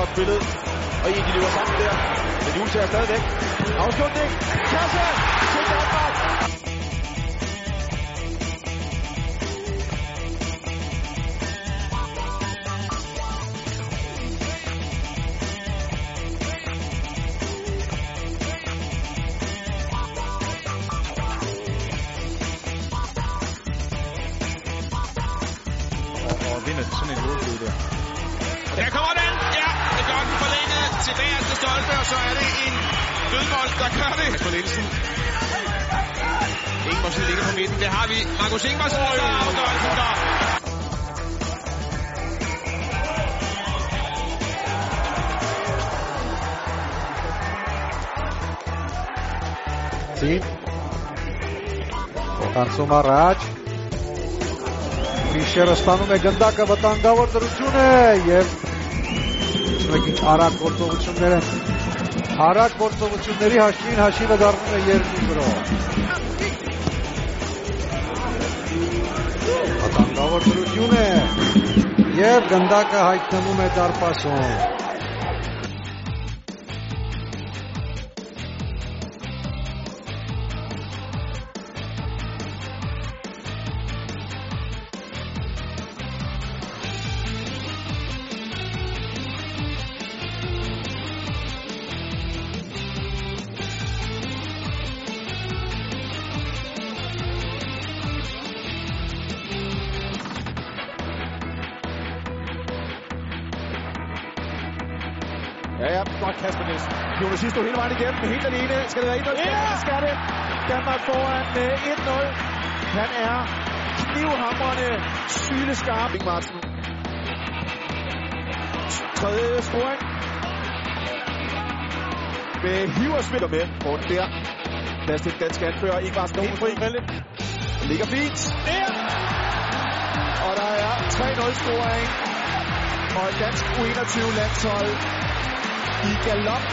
godt spillet. Og en, de løber sammen der. Men Jules er stadigvæk. Afslutning. Kasse til Danmark. og vinder sådan en hovedfløde der. Der kommer til bagerste stolpe, og så er det en dødbold, der gør det. På Nielsen. Ingvarsen ligger på midten. Det har vi. Markus Ingvarsen, oh, der er afgørelsen der. Orhan Maraj. Fischer aslanı ve Gandaka vatandavardır ucune. Yev եւ շնորհիվ արագ գործողություններ են։ Արագ գործողությունների հաշվին հաշիվը դառնում է 2 գրո։ Վտանգավոր դրություն է եւ գնդակը հայտնվում է դարպասում։ Ja, ja, godt Kasper Nielsen. Jonas Sisto hele vejen igennem, helt alene. Skal det være 1-0? Ja, det skal det. Danmark foran øh, 1-0. Han er knivhamrende, syleskarp. Bing Martin. Tredje scoring. Med hiver spiller med rundt der. Plads til den danske anfører. Ingvarsen helt fri. Ligger fint. Der! Og der er 3-0 scoring. Og dansk U21-landshold y can Love